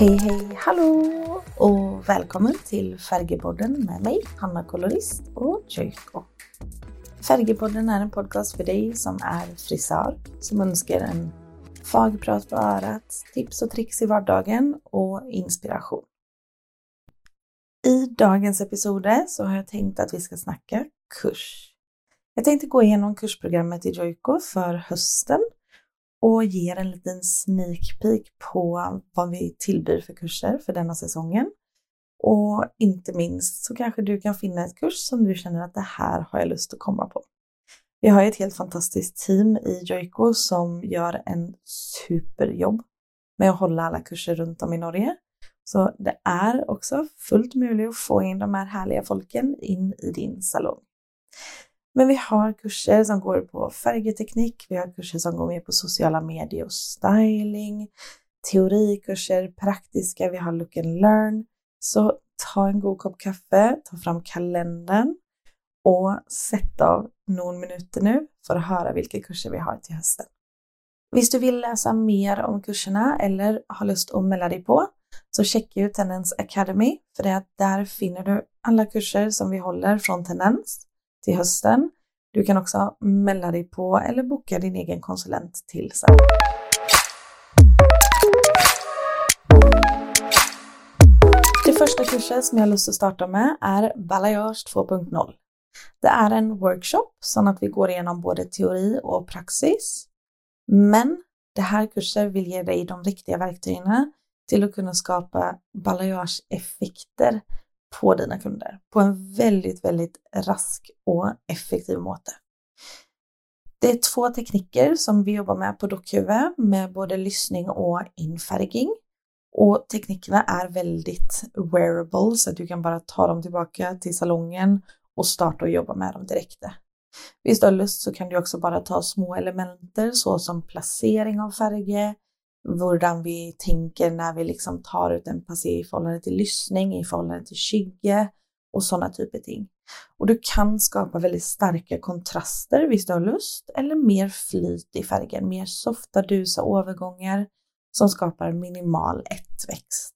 Hej hej hallå och välkommen till Färgepodden med mig Hanna Kolorist och Joyko. Färgepodden är en podcast för dig som är frisör, som önskar en fagprat på örat, tips och tricks i vardagen och inspiration. I dagens episode så har jag tänkt att vi ska snacka kurs. Jag tänkte gå igenom kursprogrammet i Joico för hösten och ger en liten sneak peek på vad vi tillbyr för kurser för denna säsongen. Och inte minst så kanske du kan finna ett kurs som du känner att det här har jag lust att komma på. Vi har ett helt fantastiskt team i Joico som gör en superjobb med att hålla alla kurser runt om i Norge. Så det är också fullt möjligt att få in de här härliga folken in i din salong. Men vi har kurser som går på färgteknik, vi har kurser som går mer på sociala medier och styling, teorikurser, praktiska, vi har look and learn. Så ta en god kopp kaffe, ta fram kalendern och sätt av någon minuter nu för att höra vilka kurser vi har till hösten. Visst du vill läsa mer om kurserna eller har lust att melde dig på så checka ut Tendens Academy för det att där finner du alla kurser som vi håller från Tendens till hösten. Du kan också melde dig på eller boka din egen konsulent till sen. Det första kursen som jag har lust att starta med är Balayage 2.0. Det är en workshop så att vi går igenom både teori och praxis. Men det här kursen vill ge dig de riktiga verktygen till att kunna skapa balayage-effekter på dina kunder på en väldigt, väldigt rask och effektiv måte. Det är två tekniker som vi jobbar med på dockhuvud med både lyssning och infärgning. Och teknikerna är väldigt wearable så att du kan bara ta dem tillbaka till salongen och starta och jobba med dem direkt. Visst du har lust så kan du också bara ta små elementer såsom placering av färger, hurdan vi tänker när vi liksom tar ut en passé i förhållande till lyssning, i förhållande till skygge och sådana typer av ting. Och du kan skapa väldigt starka kontraster visst du har lust eller mer flyt i färgen, mer softa dusa övergångar som skapar minimal ettväxt.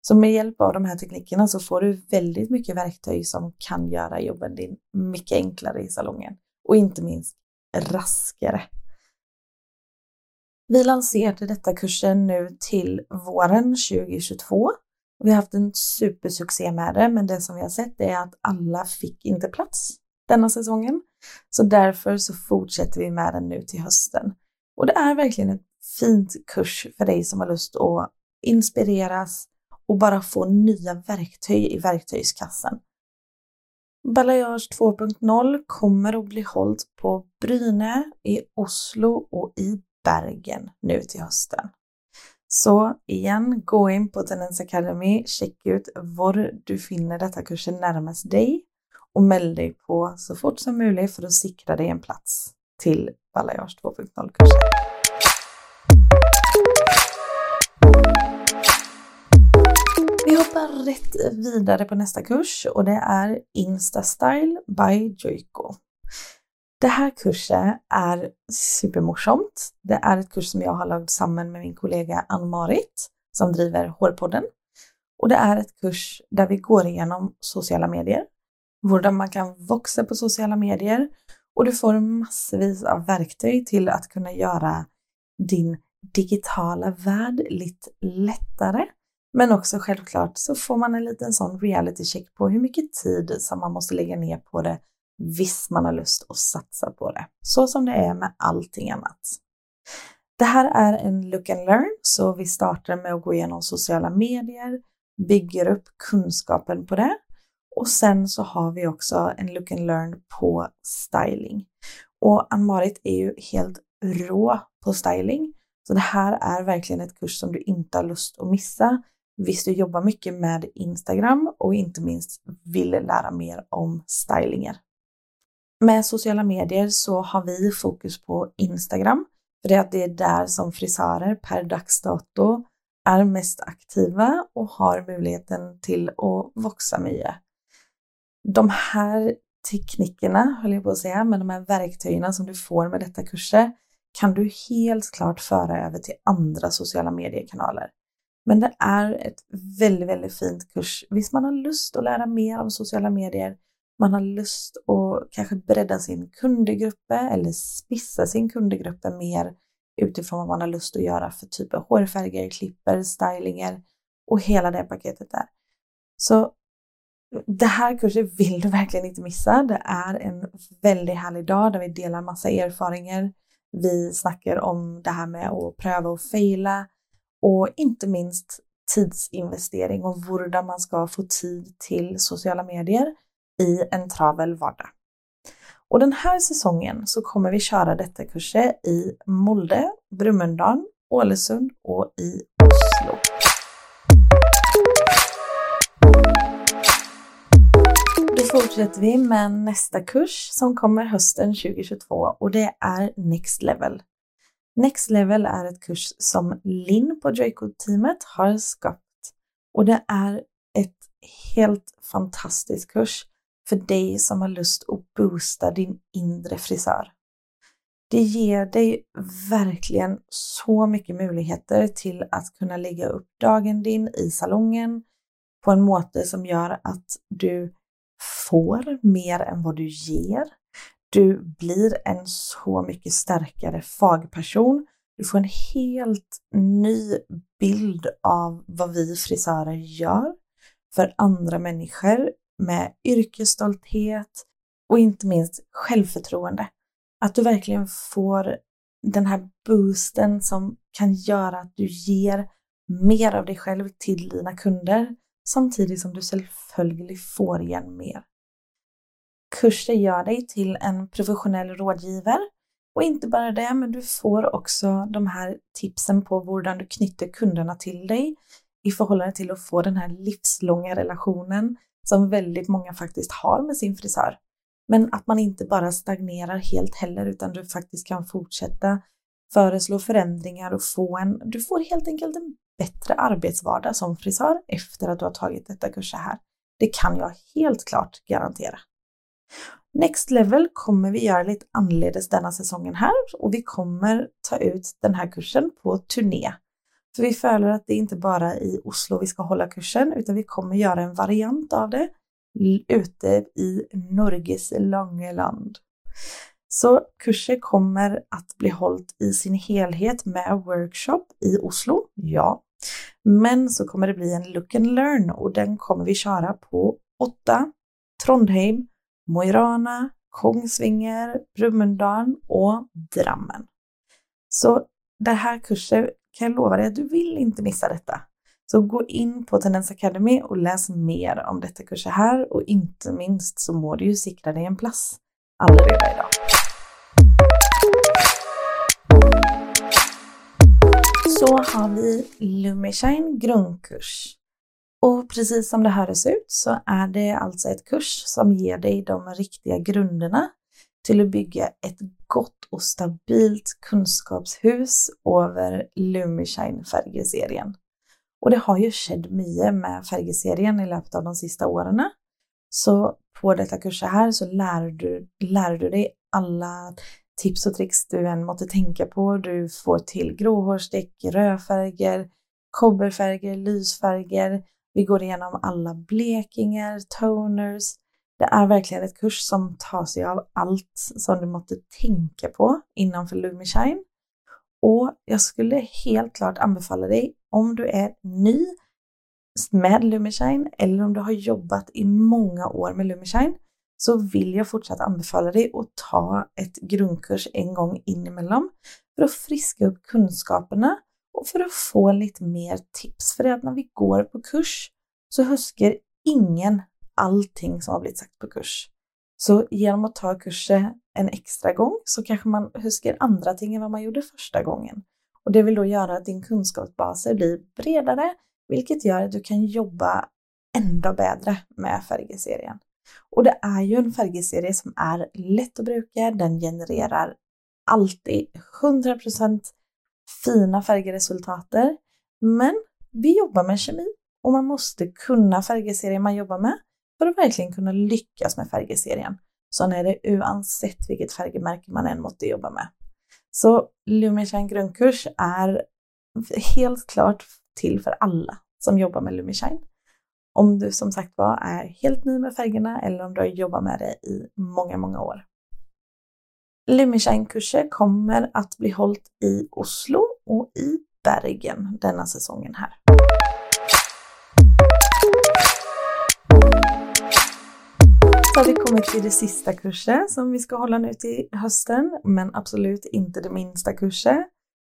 Så med hjälp av de här teknikerna så får du väldigt mycket verktyg som kan göra jobben din mycket enklare i salongen och inte minst raskare. Vi lanserade detta kursen nu till våren 2022. Vi har haft en supersuccé med det, men det som vi har sett är att alla fick inte plats denna säsongen. Så därför så fortsätter vi med den nu till hösten. Och det är verkligen ett fint kurs för dig som har lust att inspireras och bara få nya verktyg i verktygskassen. Balayage 2.0 kommer att bli hållt på Bryne, i Oslo och i Bergen nu till hösten. Så igen, gå in på Tendens Academy, checka ut var du finner detta kursen närmast dig och meld dig på så fort som möjligt för att sikra dig en plats till Balayage 2.0-kursen. Vi hoppar rätt vidare på nästa kurs och det är Instastyle by Joico. Det här kursen är supermorsomt. Det är ett kurs som jag har lagt samman med min kollega Ann-Marit som driver Hårpodden. Och det är ett kurs där vi går igenom sociala medier, hur man kan växa på sociala medier och du får massvis av verktyg till att kunna göra din digitala värld lite lättare. Men också självklart så får man en liten sån reality check på hur mycket tid som man måste lägga ner på det visst man har lust att satsa på det. Så som det är med allting annat. Det här är en look and learn, så vi startar med att gå igenom sociala medier, bygger upp kunskapen på det och sen så har vi också en look and learn på styling. Och Ann-Marit är ju helt rå på styling, så det här är verkligen ett kurs som du inte har lust att missa. Visst, du jobbar mycket med Instagram och inte minst vill lära mer om stylingar. Med sociala medier så har vi fokus på Instagram, för det är, det är där som frisörer per dags dato är mest aktiva och har möjligheten till att växa mycket. De här teknikerna, höll jag på att säga, men de här verktygen som du får med detta kurser kan du helt klart föra över till andra sociala mediekanaler. Men det är ett väldigt, väldigt fint kurs. Visst man har lust att lära mer om sociala medier, man har lust att kanske bredda sin kundgrupp eller spissa sin kundgrupp mer utifrån vad man har lust att göra för typ av hårfärger, klipper, stylingar och hela det paketet där. Så det här kursen vill du verkligen inte missa. Det är en väldigt härlig dag där vi delar massa erfarenheter. Vi snackar om det här med att pröva och fejla och inte minst tidsinvestering och hur man ska få tid till sociala medier i en travel vardag. Och den här säsongen så kommer vi köra detta kurser i Molde, Brumunddal, Ålesund och i Oslo. Då fortsätter vi med nästa kurs som kommer hösten 2022 och det är Next Level. Next Level är ett kurs som Linn på Draco-teamet har skapat och det är ett helt fantastiskt kurs för dig som har lust att boosta din inre frisör. Det ger dig verkligen så mycket möjligheter till att kunna lägga upp dagen din i salongen på en måte som gör att du får mer än vad du ger. Du blir en så mycket starkare fagperson. Du får en helt ny bild av vad vi frisörer gör för andra människor med yrkesstolthet och inte minst självförtroende. Att du verkligen får den här boosten som kan göra att du ger mer av dig själv till dina kunder samtidigt som du självföljligt får igen mer. Kurser gör dig till en professionell rådgivare och inte bara det, men du får också de här tipsen på hur du knyter kunderna till dig i förhållande till att få den här livslånga relationen som väldigt många faktiskt har med sin frisör. Men att man inte bara stagnerar helt heller utan du faktiskt kan fortsätta föreslå förändringar och få en, du får helt enkelt en bättre arbetsvardag som frisör efter att du har tagit detta kurser här. Det kan jag helt klart garantera. Next Level kommer vi göra lite annorledes denna säsongen här och vi kommer ta ut den här kursen på turné. För vi följer att det inte bara i Oslo vi ska hålla kursen utan vi kommer göra en variant av det ute i Norges långa land. Så kursen kommer att bli hållt i sin helhet med workshop i Oslo, ja. Men så kommer det bli en look and learn och den kommer vi köra på 8, Trondheim, Mo i Rana, Kongsvinger, Brumunddal och Drammen. Så den här kursen kan jag lova dig att du vill inte missa detta. Så gå in på Tendens Academy och läs mer om detta kurser här och inte minst så må du ju sikra dig en plats allerede idag. Så har vi Lumishine grundkurs. Och precis som det här ser ut så är det alltså ett kurs som ger dig de riktiga grunderna till att bygga ett gott och stabilt kunskapshus över Lumishine färgserien. Och det har ju skett mycket med färgserien i löpet av de sista åren. Så på detta kurser här så lär du, lär du dig alla tips och tricks du än måste tänka på. Du får till gråhårsdäck, rödfärger, kobberfärger, lysfärger. Vi går igenom alla blekingar, toners. Det är verkligen ett kurs som tar sig av allt som du måste tänka på innanför Lumishine. Och jag skulle helt klart anbefalla dig om du är ny med Lumishine eller om du har jobbat i många år med Lumishine så vill jag fortsatt anbefalla dig att ta ett grundkurs en gång in emellan för att friska upp kunskaperna och för att få lite mer tips. För det att när vi går på kurs så huskar ingen allting som har blivit sagt på kurs. Så genom att ta kursen en extra gång så kanske man huskar andra ting än vad man gjorde första gången. Och det vill då göra att din kunskapsbas blir bredare, vilket gör att du kan jobba ändå bättre med färgserien. Och det är ju en färgserie som är lätt att bruka, den genererar alltid 100% fina färgresultater. Men vi jobbar med kemi och man måste kunna färgserien man jobbar med för att verkligen kunna lyckas med färgserien. Så är det oavsett vilket färgmärke man än måste jobba med. Så Lumishine grundkurs är helt klart till för alla som jobbar med Lumishine. Om du som sagt var är helt ny med färgerna eller om du har jobbat med det i många, många år. Lumishine-kurser kommer att bli hållt i Oslo och i Bergen denna säsongen här. Har vi kommit till det sista kursen som vi ska hålla nu till hösten, men absolut inte det minsta kursen.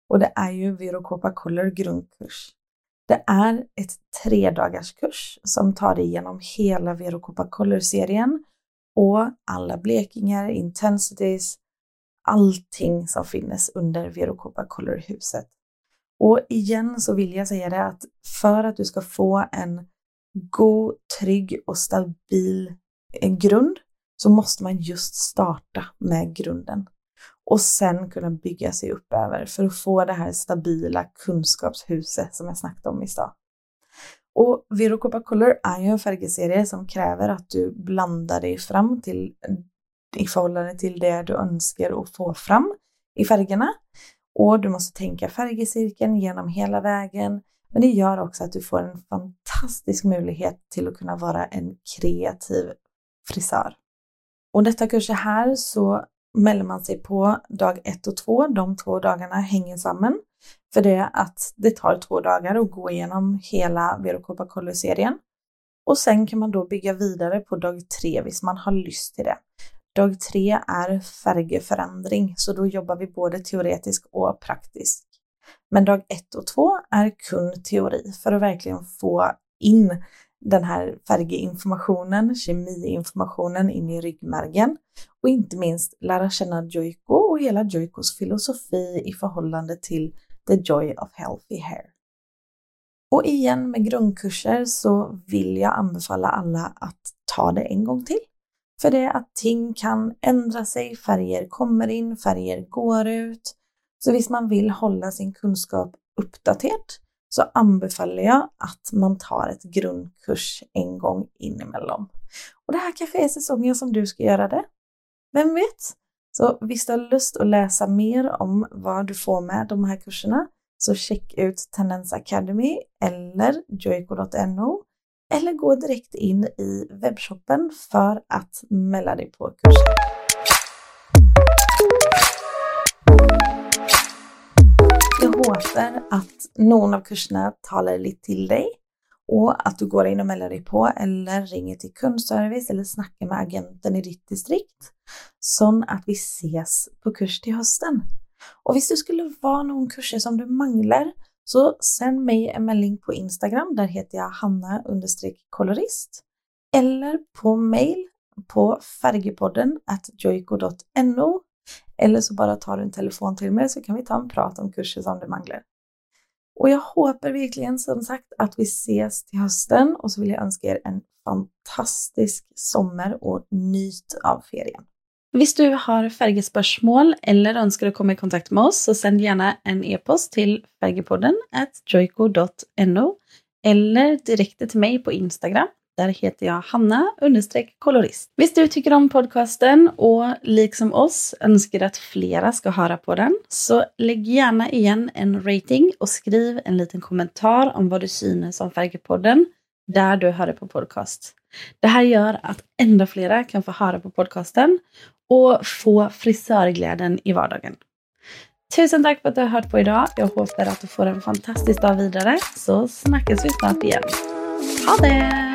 Och det är ju Virocopa Color grundkurs. Det är ett tre dagars kurs som tar dig igenom hela Virocopa Color-serien och alla blekingar, intensities, allting som finns under Virocopa Color-huset. Och igen så vill jag säga det att för att du ska få en god, trygg och stabil en grund så måste man just starta med grunden och sen kunna bygga sig upp över för att få det här stabila kunskapshuset som jag snackade om i stad. Och Virocopa Color är ju en färgserie som kräver att du blandar dig fram till i förhållande till det du önskar att få fram i färgerna. Och du måste tänka färgcirkeln genom hela vägen. Men det gör också att du får en fantastisk möjlighet till att kunna vara en kreativ frisör. Och detta kurser här så mäller man sig på dag ett och två. De två dagarna hänger samman. För det är att det tar två dagar att gå igenom hela Verocopa Color-serien. Och sen kan man då bygga vidare på dag tre hvis man har lust till det. Dag tre är färgförändring, så då jobbar vi både teoretiskt och praktiskt. Men dag ett och två är kun teori för att verkligen få in den här färginformationen, kemiinformationen in i ryggmärgen och inte minst lära känna Joico och hela Joicos filosofi i förhållande till The Joy of Healthy Hair. Och igen med grundkurser så vill jag anbefalla alla att ta det en gång till. För det är att ting kan ändra sig, färger kommer in, färger går ut. Så visst man vill hålla sin kunskap uppdaterad så anbefaller jag att man tar ett grundkurs en gång in emellan. Och det här kanske är säsongen som du ska göra det. Vem vet? Så visst du har lust att läsa mer om vad du får med de här kurserna så check ut Tendens Academy eller joico.no eller gå direkt in i webbshoppen för att mälla dig på kursen. Låter att någon av kurserna talar lite till dig och att du går in och melder dig på eller ringer till kundservice eller snackar med agenten i ditt distrikt så att vi ses på kurs till hösten. Och om det skulle vara någon kurser som du manglar så sänd mig en mejling på Instagram, där heter jag Hanna kolorist eller på mail på färgepodden joiko.no eller så bara tar du en telefon till mig så kan vi ta en prat om kurser som du manglar. Och jag hoppas verkligen som sagt att vi ses till hösten och så vill jag önska er en fantastisk sommar och nyt av ferien. Om du har färgespörsmål eller önskar att komma i kontakt med oss så sänd gärna en e-post till färgepodden joico.no eller direkt till mig på Instagram där heter jag Hanna understreck kolorist. Visst du tycker om podcasten och liksom oss önskar att flera ska höra på den så lägg gärna igen en rating och skriv en liten kommentar om vad du synes om Färgepodden där du hör på podcast. Det här gör att ännu flera kan få höra på podcasten och få frisörglädjen i vardagen. Tusen tack för att du har hört på idag. Jag hoppas att du får en fantastisk dag vidare så snackas vi snart igen. Ha det!